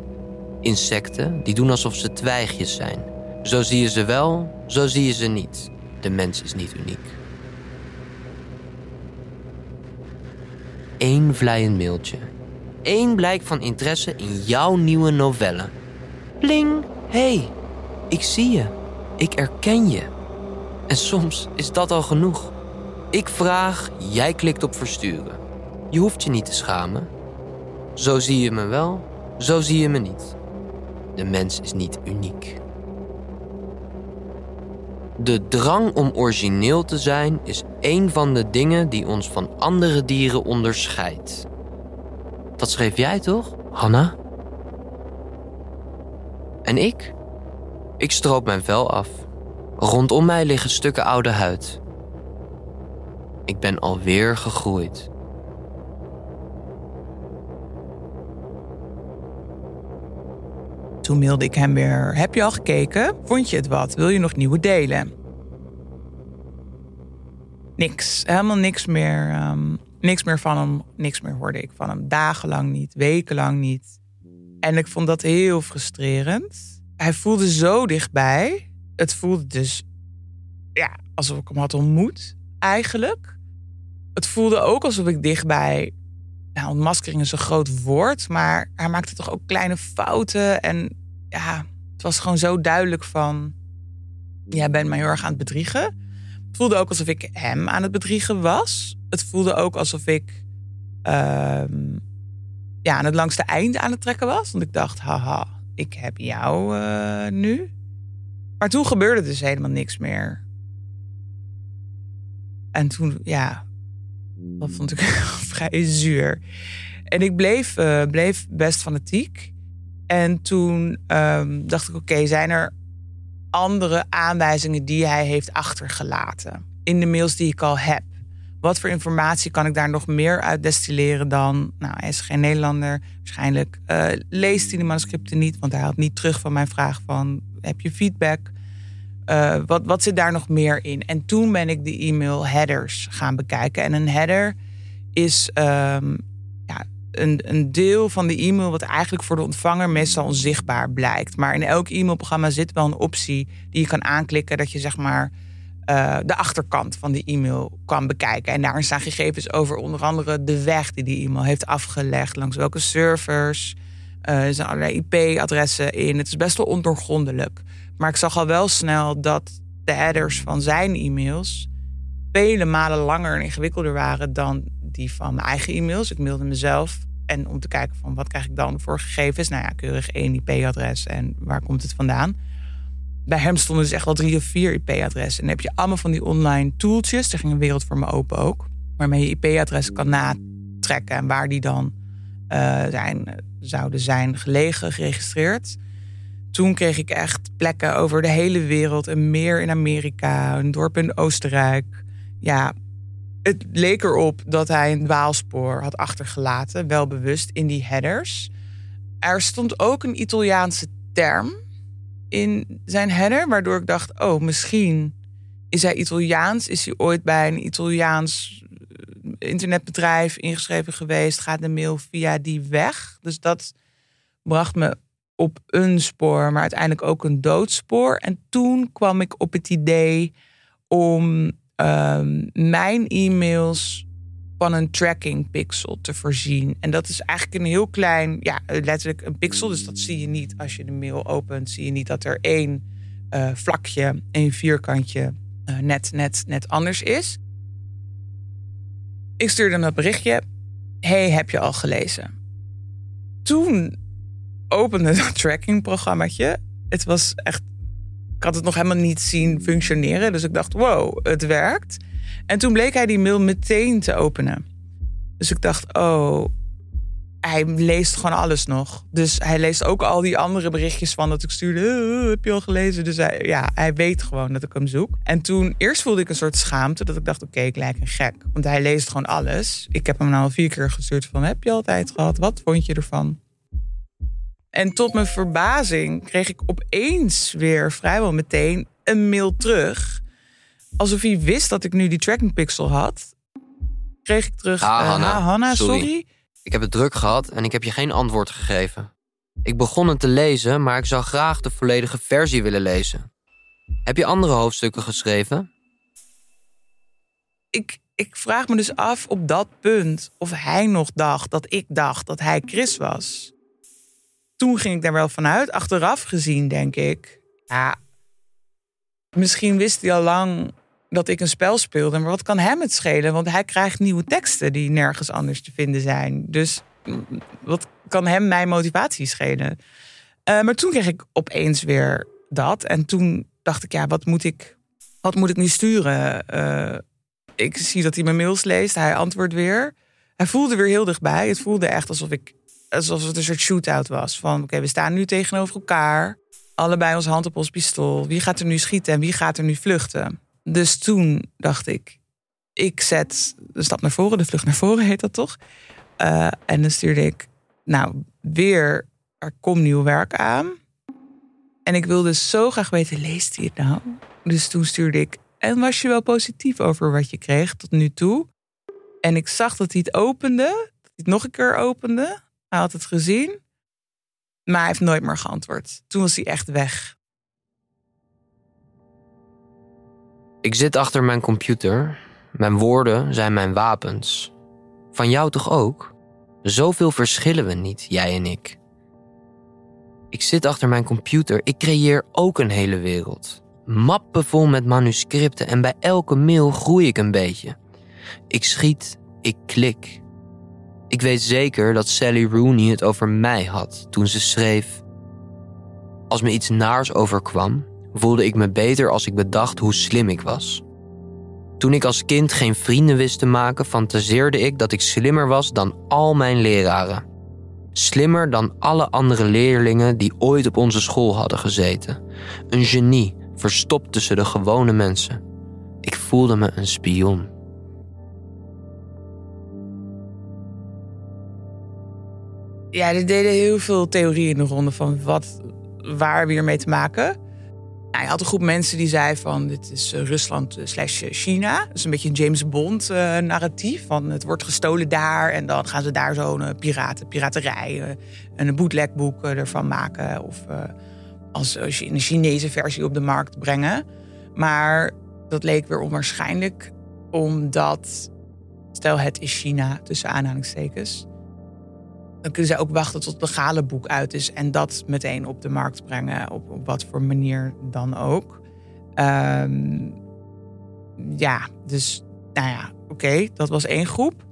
insecten die doen alsof ze twijgjes zijn. Zo zie je ze wel, zo zie je ze niet. De mens is niet uniek. Eén vlijend mailtje één blijk van interesse in jouw nieuwe novelle. Pling, hey, ik zie je. Ik erken je. En soms is dat al genoeg. Ik vraag, jij klikt op versturen. Je hoeft je niet te schamen. Zo zie je me wel, zo zie je me niet. De mens is niet uniek. De drang om origineel te zijn is een van de dingen die ons van andere dieren onderscheidt. Dat schreef jij toch, Hanna? En ik? Ik stroop mijn vel af. Rondom mij liggen stukken oude huid. Ik ben alweer gegroeid. Toen mailde ik hem weer: Heb je al gekeken? Vond je het wat? Wil je nog nieuwe delen? Niks. Helemaal niks meer. ehm, niks meer van hem. Niks meer hoorde ik van hem. Dagenlang niet. Wekenlang niet. En ik vond dat heel frustrerend. Hij voelde zo dichtbij. Het voelde dus ja, alsof ik hem had ontmoet, eigenlijk. Het voelde ook alsof ik dichtbij. Nou, ontmaskering is een groot woord, maar hij maakte toch ook kleine fouten. En ja, het was gewoon zo duidelijk van. Jij bent mij heel erg aan het bedriegen. Het voelde ook alsof ik hem aan het bedriegen was. Het voelde ook alsof ik ehm, ja, aan het langste eind aan het trekken was. Want ik dacht, haha, ik heb jou eh, nu. Maar toen gebeurde dus helemaal niks meer. En toen, ja, dat vond ik vrij zuur. En ik bleef, eh, bleef best fanatiek. En toen ehm, dacht ik, oké, zijn er andere aanwijzingen die hij heeft achtergelaten in de mails die ik al heb? Wat voor informatie kan ik daar nog meer uit destilleren dan? Nou, hij is geen Nederlander. Waarschijnlijk eh, leest hij de manuscripten niet, want hij had niet terug van mijn vraag van heb je feedback? Uh, wat, wat zit daar nog meer in? En toen ben ik de e-mail headers gaan bekijken. En een header is um, ja, een, een deel van de e-mail wat eigenlijk voor de ontvanger meestal onzichtbaar blijkt. Maar in elk e-mailprogramma zit wel een optie die je kan aanklikken dat je zeg maar uh, de achterkant van de e-mail kan bekijken. En daarin staan gegevens over onder andere de weg die die e-mail heeft afgelegd, langs welke servers. Uh, er zijn allerlei IP-adressen in. Het is best wel ondoorgrondelijk. Maar ik zag al wel snel dat de headers van zijn e-mails vele malen langer en ingewikkelder waren dan die van mijn eigen e-mails. Ik mailde mezelf en om te kijken van wat krijg ik dan voor gegevens. Nou ja, keurig één IP-adres en waar komt het vandaan. Bij hem stonden dus echt wel drie of vier IP-adressen. En dan heb je allemaal van die online tooltjes. Er ging een wereld voor me open ook. Waarmee je IP-adressen kan natrekken en waar die dan uh, zijn, zouden zijn gelegen, geregistreerd toen kreeg ik echt plekken over de hele wereld. Een meer in Amerika, een dorp in Oostenrijk. Ja, het leek erop dat hij een dwaalspoor had achtergelaten, wel bewust in die headers. Er stond ook een Italiaanse term in zijn header, waardoor ik dacht: oh, misschien is hij Italiaans. Is hij ooit bij een Italiaans internetbedrijf ingeschreven geweest? Gaat de mail via die weg? Dus dat bracht me op een spoor, maar uiteindelijk ook een doodspoor. En toen kwam ik op het idee om um, mijn e-mails van een tracking pixel te voorzien. En dat is eigenlijk een heel klein, ja, letterlijk een pixel. Dus dat zie je niet als je de mail opent. Zie je niet dat er één uh, vlakje, één vierkantje uh, net, net, net anders is. Ik stuurde een berichtje. Hey, heb je al gelezen? Toen opende dat trackingprogrammaatje. Het was echt. Ik had het nog helemaal niet zien functioneren. Dus ik dacht, wow, het werkt. En toen bleek hij die mail meteen te openen. Dus ik dacht, oh, hij leest gewoon alles nog. Dus hij leest ook al die andere berichtjes van dat ik stuurde. Oh, heb je al gelezen? Dus hij, ja, hij weet gewoon dat ik hem zoek. En toen, eerst voelde ik een soort schaamte. Dat ik dacht, oké, ik lijk een gek. Want hij leest gewoon alles. Ik heb hem nou al vier keer gestuurd van, heb je altijd gehad? Wat vond je ervan? En tot mijn verbazing kreeg ik opeens weer vrijwel meteen een mail terug. Alsof hij wist dat ik nu die tracking pixel had. Kreeg ik terug. Ah, uh, Hanna, Hanna sorry. sorry. Ik heb het druk gehad en ik heb je geen antwoord gegeven. Ik begon het te lezen, maar ik zou graag de volledige versie willen lezen. Heb je andere hoofdstukken geschreven? Ik, ik vraag me dus af op dat punt of hij nog dacht dat ik dacht dat hij Chris was toen ging ik daar wel vanuit. Achteraf gezien denk ik, ja, misschien wist hij al lang dat ik een spel speelde. Maar wat kan hem het schelen? Want hij krijgt nieuwe teksten die nergens anders te vinden zijn. Dus wat kan hem mijn motivatie schelen? Uh, maar toen kreeg ik opeens weer dat. En toen dacht ik, ja, wat moet ik, wat moet ik nu sturen? Uh, ik zie dat hij mijn mails leest. Hij antwoordt weer. Hij voelde weer heel dichtbij. Het voelde echt alsof ik alsof het een soort shootout was. Van oké, we staan nu tegenover elkaar. allebei onze hand op ons pistool. Wie gaat er nu schieten en wie gaat er nu vluchten? Dus toen dacht ik, ik zet de stap naar voren, de vlucht naar voren heet dat toch? Uh, en dan stuurde ik, nou, weer, er komt nieuw werk aan. En ik wilde zo graag weten, leest hij het nou? Dus toen stuurde ik, en was je wel positief over wat je kreeg tot nu toe? En ik zag dat hij het opende, dat hij het nog een keer opende. Hij had het gezien, maar hij heeft nooit meer geantwoord. Toen was hij echt weg. Ik zit achter mijn computer. Mijn woorden zijn mijn wapens. Van jou toch ook? Zoveel verschillen we niet, jij en ik. Ik zit achter mijn computer. Ik creëer ook een hele wereld. Mappen vol met manuscripten en bij elke mail groei ik een beetje. Ik schiet, ik klik. Ik weet zeker dat Sally Rooney het over mij had toen ze schreef: Als me iets naars overkwam, voelde ik me beter als ik bedacht hoe slim ik was. Toen ik als kind geen vrienden wist te maken, fantaseerde ik dat ik slimmer was dan al mijn leraren. Slimmer dan alle andere leerlingen die ooit op onze school hadden gezeten. Een genie, verstopt tussen de gewone mensen. Ik voelde me een spion. Ja, er deden heel veel theorieën in de ronde van wat, waar weer mee te maken. Hij had een groep mensen die zei van dit is eh, Rusland eh, slash China. Dat is een beetje een James Bond uh, narratief. Van het wordt gestolen daar en dan gaan ze daar zo'n piraten, piraterij, uh, een bootlegboek ervan maken. Of als, als je een Chinese versie op de markt brengen. Maar dat leek weer onwaarschijnlijk, omdat stel het is China tussen aanhalingstekens dan kunnen ze ook wachten tot het legale boek uit is en dat meteen op de markt brengen, op, op wat voor manier dan ook. Um, ja, dus nou ja, oké, dat was één groep.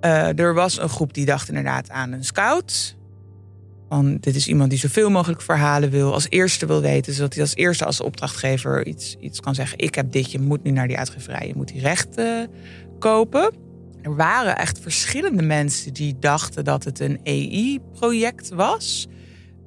Uh, er was een groep die dacht inderdaad aan een scout. Van, dit is iemand die zoveel mogelijk verhalen wil, als eerste wil weten, zodat hij als eerste als opdrachtgever iets, iets kan zeggen. Ik heb dit, je moet nu naar die uitgeverij, je moet die rechten kopen. Er waren echt verschillende mensen die dachten dat het een AI-project was.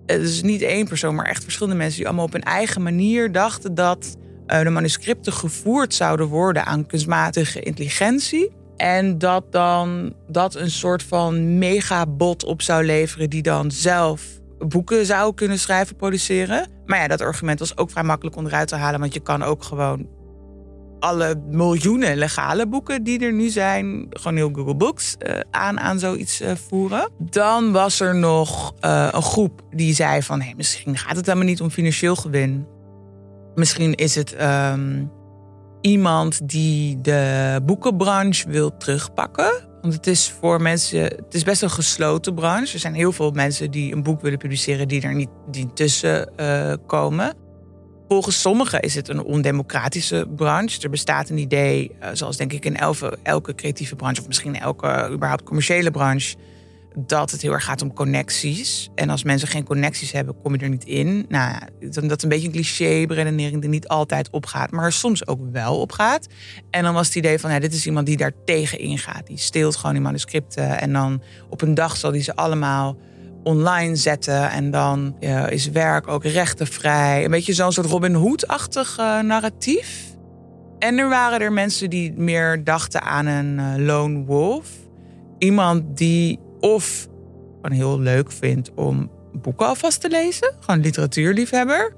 Is niet één persoon, maar echt verschillende mensen die allemaal op hun eigen manier dachten dat eh, de manuscripten gevoerd zouden worden aan kunstmatige intelligentie. En dat dan dat een soort van megabot op zou leveren die dan zelf boeken zou kunnen schrijven, produceren. Maar ja, dat argument was ook vrij makkelijk onderuit te halen, want je kan ook gewoon alle miljoenen legale boeken die er nu zijn, gewoon heel Google Books, uh, aan, aan zoiets uh, voeren. Dan was er nog uh, een groep die zei van misschien gaat het helemaal niet om financieel gewin. Misschien is het um, iemand die de boekenbranche wil terugpakken. Want het is voor mensen, het is best een gesloten branche. Er zijn heel veel mensen die een boek willen publiceren die er niet die tussen komen. Volgens sommigen is het een ondemocratische branche. Er bestaat een idee, eh, zoals denk ik in elke, creatieve branche, of misschien elke überhaupt commerciële branche, dat het heel erg gaat om connecties. En als mensen geen connecties hebben, kom je er niet in. Nou, dat is een beetje een cliché-beredenering die niet altijd opgaat, maar soms ook wel opgaat. En dan was het idee van, ja, dit is iemand die daar tegen ingaat. Die steelt gewoon die manuscripten en dan op een dag zal die ze allemaal online zetten. En dan is werk ook rechtenvrij. Een beetje zo'n soort Robin Hood-achtig uh, narratief. En er waren er mensen die meer dachten aan een uh, lone wolf. Iemand die of gewoon heel leuk vindt om boeken alvast te lezen. Gewoon literatuurliefhebber.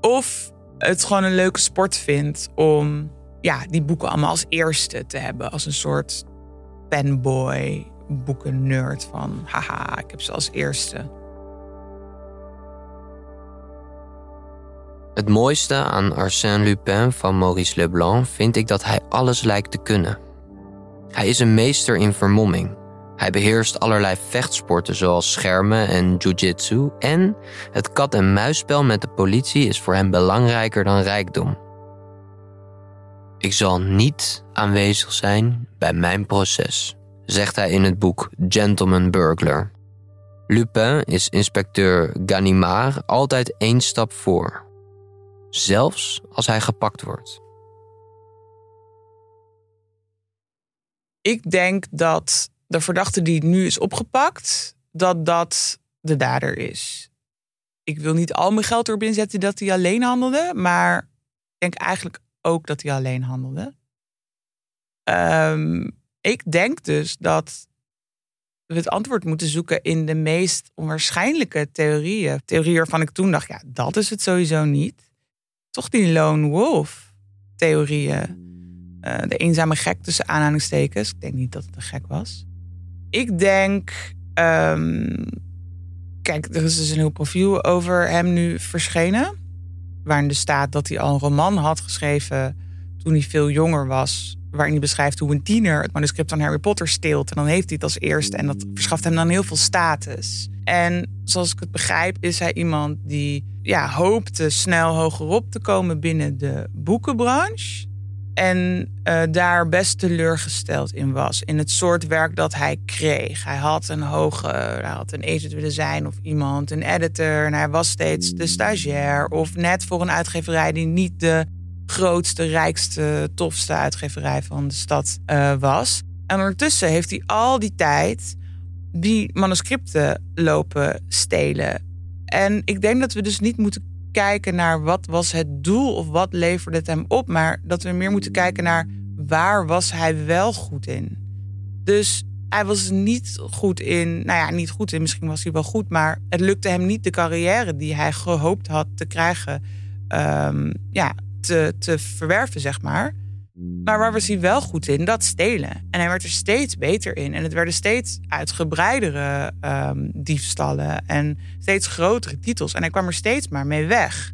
Of het gewoon een leuke sport vindt om ja, die boeken allemaal als eerste te hebben. Als een soort fanboy boeken-nerd van haha, ik heb ze als eerste. Het mooiste aan Arsène Lupin van Maurice Leblanc vind ik dat hij alles lijkt te kunnen. Hij is een meester in vermomming. Hij beheerst allerlei vechtsporten zoals schermen en jiu-jitsu en het kat-en-muisspel met de politie is voor hem belangrijker dan rijkdom. Ik zal niet aanwezig zijn bij mijn proces zegt hij in het boek Gentleman Burglar. Lupin is inspecteur Ganimard altijd één stap voor, zelfs als hij gepakt wordt. Ik denk dat de verdachte die nu is opgepakt, dat dat de dader is. ik wil niet al mijn geld erop inzetten dat hij alleen handelde. Maar ik denk eigenlijk ook dat hij alleen handelde. Ehm, ik denk dus dat we het antwoord moeten zoeken in de meest onwaarschijnlijke theorieën. Theorieën waarvan ik toen dacht, ja, dat is het sowieso niet. Toch die lone wolf theorieën. Uh, de eenzame gek tussen aanhalingstekens. Ik denk niet dat het een gek was. Ik denk, um, kijk, er is dus een heel profiel over hem nu verschenen. Waarin er staat dat hij al een roman had geschreven toen hij veel jonger was waarin hij beschrijft hoe een tiener het manuscript van Harry Potter steelt. En dan heeft hij het als eerste en dat verschaft hem dan heel veel status. En zoals ik het begrijp, is hij iemand die ja, hoopte snel hogerop te komen binnen de boekenbranche. En uh, daar best teleurgesteld in was. In het soort werk dat hij kreeg. Hij had een hoge, hij had een agent willen zijn of iemand, een editor. En hij was steeds de stagiair. Of net voor een uitgeverij die niet de grootste, rijkste, tofste uitgeverij van de stad uh, was. En ondertussen heeft hij al die tijd die manuscripten lopen stelen. En ik denk dat we dus niet moeten kijken naar wat was het doel of wat leverde het hem op, maar dat we meer moeten kijken naar waar was hij wel goed in. Dus hij was niet goed in, nou ja, niet goed in, misschien was hij wel goed, maar het lukte hem niet de carrière die hij gehoopt had te krijgen. Um, ja, te, te verwerven, zeg maar. Maar waar was hij wel goed in? Dat stelen. En hij werd er steeds beter in. En het werden steeds uitgebreidere um, diefstallen en steeds grotere titels. En hij kwam er steeds maar mee weg.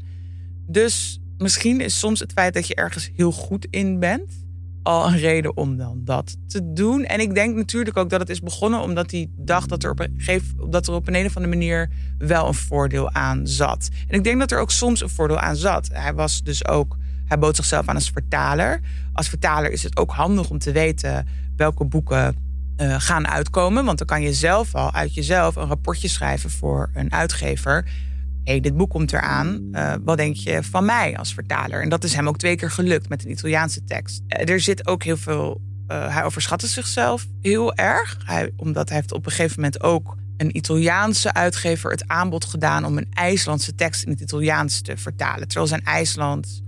Dus misschien is soms het feit dat je ergens heel goed in bent al een reden om dan dat te doen. En ik denk natuurlijk ook dat het is begonnen omdat hij dacht dat er op een, dat er op een of andere manier wel een voordeel aan zat. En ik denk dat er ook soms een voordeel aan zat. Hij was dus ook hij bood zichzelf aan als vertaler. Als vertaler is het ook handig om te weten welke boeken uh, gaan uitkomen. Want dan kan je zelf al uit jezelf een rapportje schrijven voor een uitgever. hey, dit boek komt eraan. Uh, wat denk je van mij als vertaler? En dat is hem ook twee keer gelukt met een Italiaanse tekst. Uh, er zit ook heel veel. hij overschatte zichzelf heel erg. Hij, omdat hij heeft op een gegeven moment ook een Italiaanse uitgever het aanbod gedaan om een IJslandse tekst in het Italiaans te vertalen. Terwijl zijn IJsland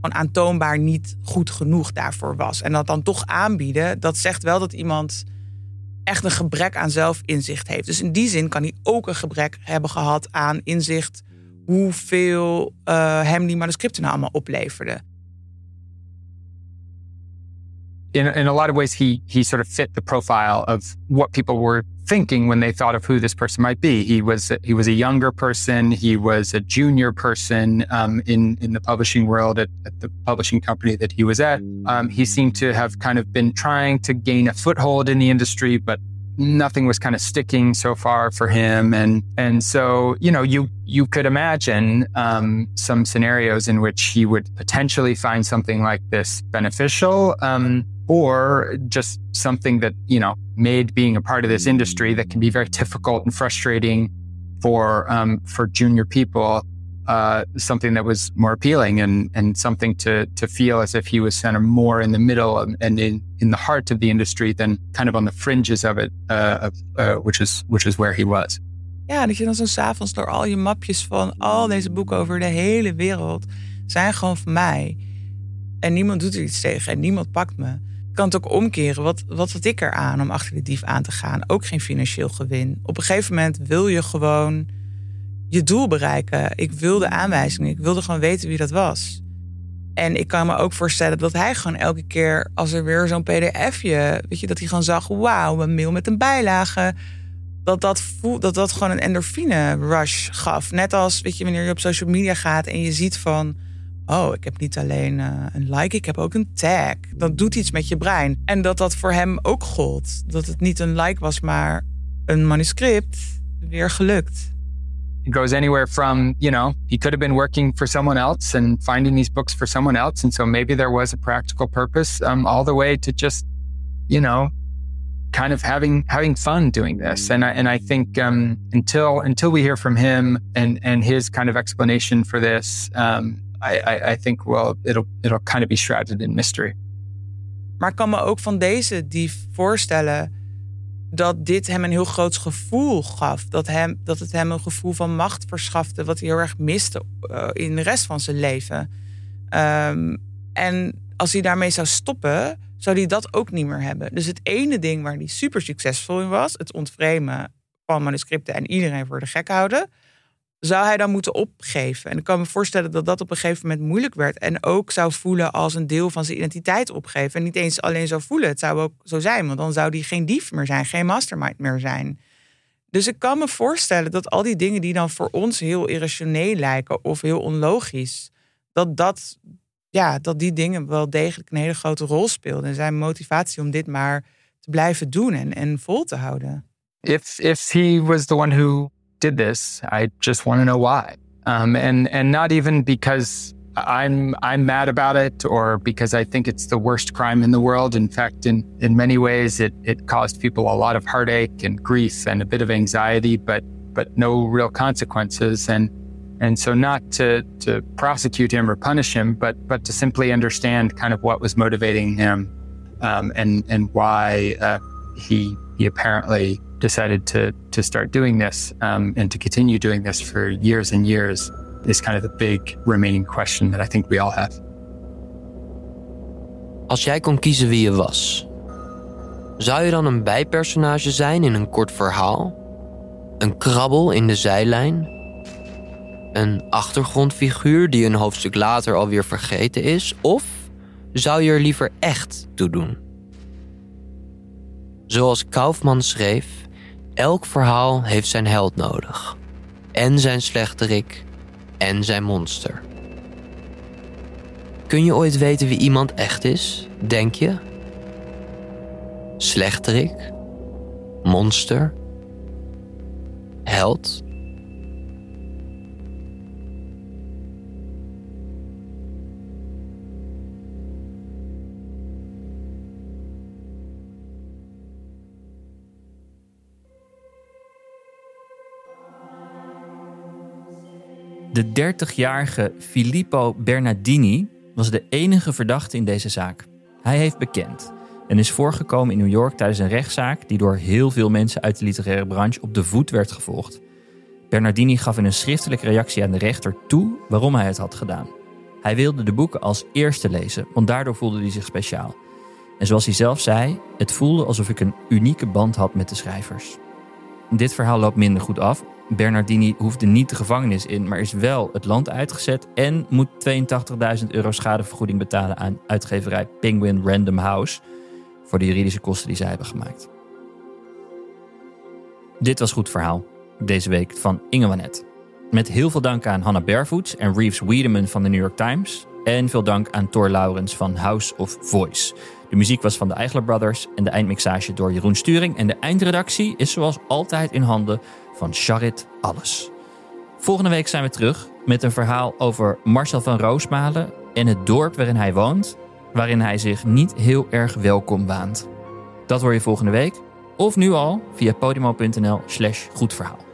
aantoonbaar niet goed genoeg daarvoor was. En dat dan toch aanbieden, dat zegt wel dat iemand echt een gebrek aan zelfinzicht heeft. Dus in die zin kan hij ook een gebrek hebben gehad aan inzicht hoeveel uh, hem die manuscripten nou allemaal opleverden. In, in a lot of ways, he, he sort of fit the profile of what people were thinking when they thought of who this person might be. He was he was a younger person. He was a junior person um, in in the publishing world at, at, the publishing company that he was at. Um, he seemed to have kind of been trying to gain a foothold in the industry, but nothing was kind of sticking so far for him. And and so you know you you could imagine um, some scenarios in which he would potentially find something like this beneficial. Or just something that, you know, made being a part of this industry that can be very difficult and frustrating for, um, for junior people, uh, something that was more appealing and, and something to, to feel as if he was kind of more in the middle and in, in the heart of the industry than kind of on the fringes of it, uh, uh, which is, which is where he was. Ja, dat je dan zo s'avonds door al je mapjes van al deze boeken over de hele wereld zijn gewoon van mij. En niemand doet er iets tegen en niemand pakt me. Kan het ook omkeren. Wat, wat had ik eraan om achter de dief aan te gaan? Ook geen financieel gewin. Op een gegeven moment wil je gewoon je doel bereiken. Ik wilde aanwijzingen. Ik wilde gewoon weten wie dat was. En ik kan me ook voorstellen dat hij gewoon elke keer als er weer zo'n pdfje, weet je, dat hij gewoon zag, wauw, een mail met een bijlage. Dat dat, voel, dat dat gewoon een endorfine rush gaf. Net als, weet je, wanneer je op social media gaat en je ziet van, oh, ik heb niet alleen uh, een like, ik heb ook een tag. Dat doet iets met je brein. En dat dat voor hem ook gold. Dat het niet een like was, maar een manuscript. Weer gelukt. It goes anywhere from, you know, he could have been working for someone else and finding these books for someone else. And so maybe there was a practical purpose, um, all the way to just, you know, kind of having having fun doing this. And I, and I think um, until until we hear from him and and his kind of explanation for this, um, I, I, I think well, it'll, it'll kind of be shrouded in mystery. Maar ik kan me ook van deze dief voorstellen dat dit hem een heel groot gevoel gaf. Dat, hem, dat het hem een gevoel van macht verschafte, wat hij heel erg miste uh, in de rest van zijn leven. Um, en als hij daarmee zou stoppen, zou hij dat ook niet meer hebben. Dus het ene ding waar hij super succesvol in was, het ontvremen van manuscripten en iedereen voor de gek houden, zou hij dan moeten opgeven. En ik kan me voorstellen dat dat op een gegeven moment moeilijk werd. En ook zou voelen als een deel van zijn identiteit opgeven. En niet eens alleen zou voelen, het zou ook zo zijn. Want dan zou hij geen dief meer zijn, geen mastermind meer zijn. Dus ik kan me voorstellen dat al die dingen die dan voor ons heel irrationeel lijken of heel onlogisch, dat, dat, ja, dat die dingen wel degelijk een hele grote rol speelden. En zijn motivatie om dit maar te blijven doen en, en vol te houden. If, if he was the one who did this. I just want to know why. Um, and and not even because I'm I'm mad about it or because I think it's the worst crime in the world. In fact, in in many ways, it it caused people a lot of heartache and grief and a bit of anxiety, but but no real consequences. And and so not to to prosecute him or punish him, but but to simply understand kind of what was motivating him um, and and why uh, he he apparently decided to to start doing this um, and to continue doing this for years and years is kind of the big remaining question that I think we all have. Als jij kon kiezen wie je was, zou je dan een bijpersonage zijn in een kort verhaal? Een krabbel in de zijlijn? Een achtergrondfiguur die een hoofdstuk later alweer vergeten is? Of zou je er liever echt toe doen? Zoals Kaufman schreef, elk verhaal heeft zijn held nodig. En zijn slechterik en zijn monster. Kun je ooit weten wie iemand echt is, denk je? Slechterik? Monster? Held? De 30-jarige Filippo Bernardini was de enige verdachte in deze zaak. Hij heeft bekend en is voorgekomen in New York tijdens een rechtszaak die door heel veel mensen uit de literaire branche op de voet werd gevolgd. Bernardini gaf in een schriftelijke reactie aan de rechter toe waarom hij het had gedaan. Hij wilde de boeken als eerste lezen, want daardoor voelde hij zich speciaal. En zoals hij zelf zei, het voelde alsof ik een unieke band had met de schrijvers. Dit verhaal loopt minder goed af, Bernardini hoefde niet de gevangenis in, maar is wel het land uitgezet en moet 82.000 euro schadevergoeding betalen aan uitgeverij Penguin Random House voor de juridische kosten die zij hebben gemaakt. Dit was Goed Verhaal, deze week van Inge Wanet. Met heel veel dank aan Hannah Barefoots en Reeves Wiedemann van de New York Times. En veel dank aan Thor Laurens van House of Voice. De muziek was van de Eigler Brothers en de eindmixage door Jeroen Sturing. En de eindredactie is zoals altijd in handen van Charit Alles. Volgende week zijn we terug met een verhaal over Marcel van Roosmalen en het dorp waarin hij woont, waarin hij zich niet heel erg welkom waant. Dat hoor je volgende week of nu al via podimo.nl/slash goedverhaal.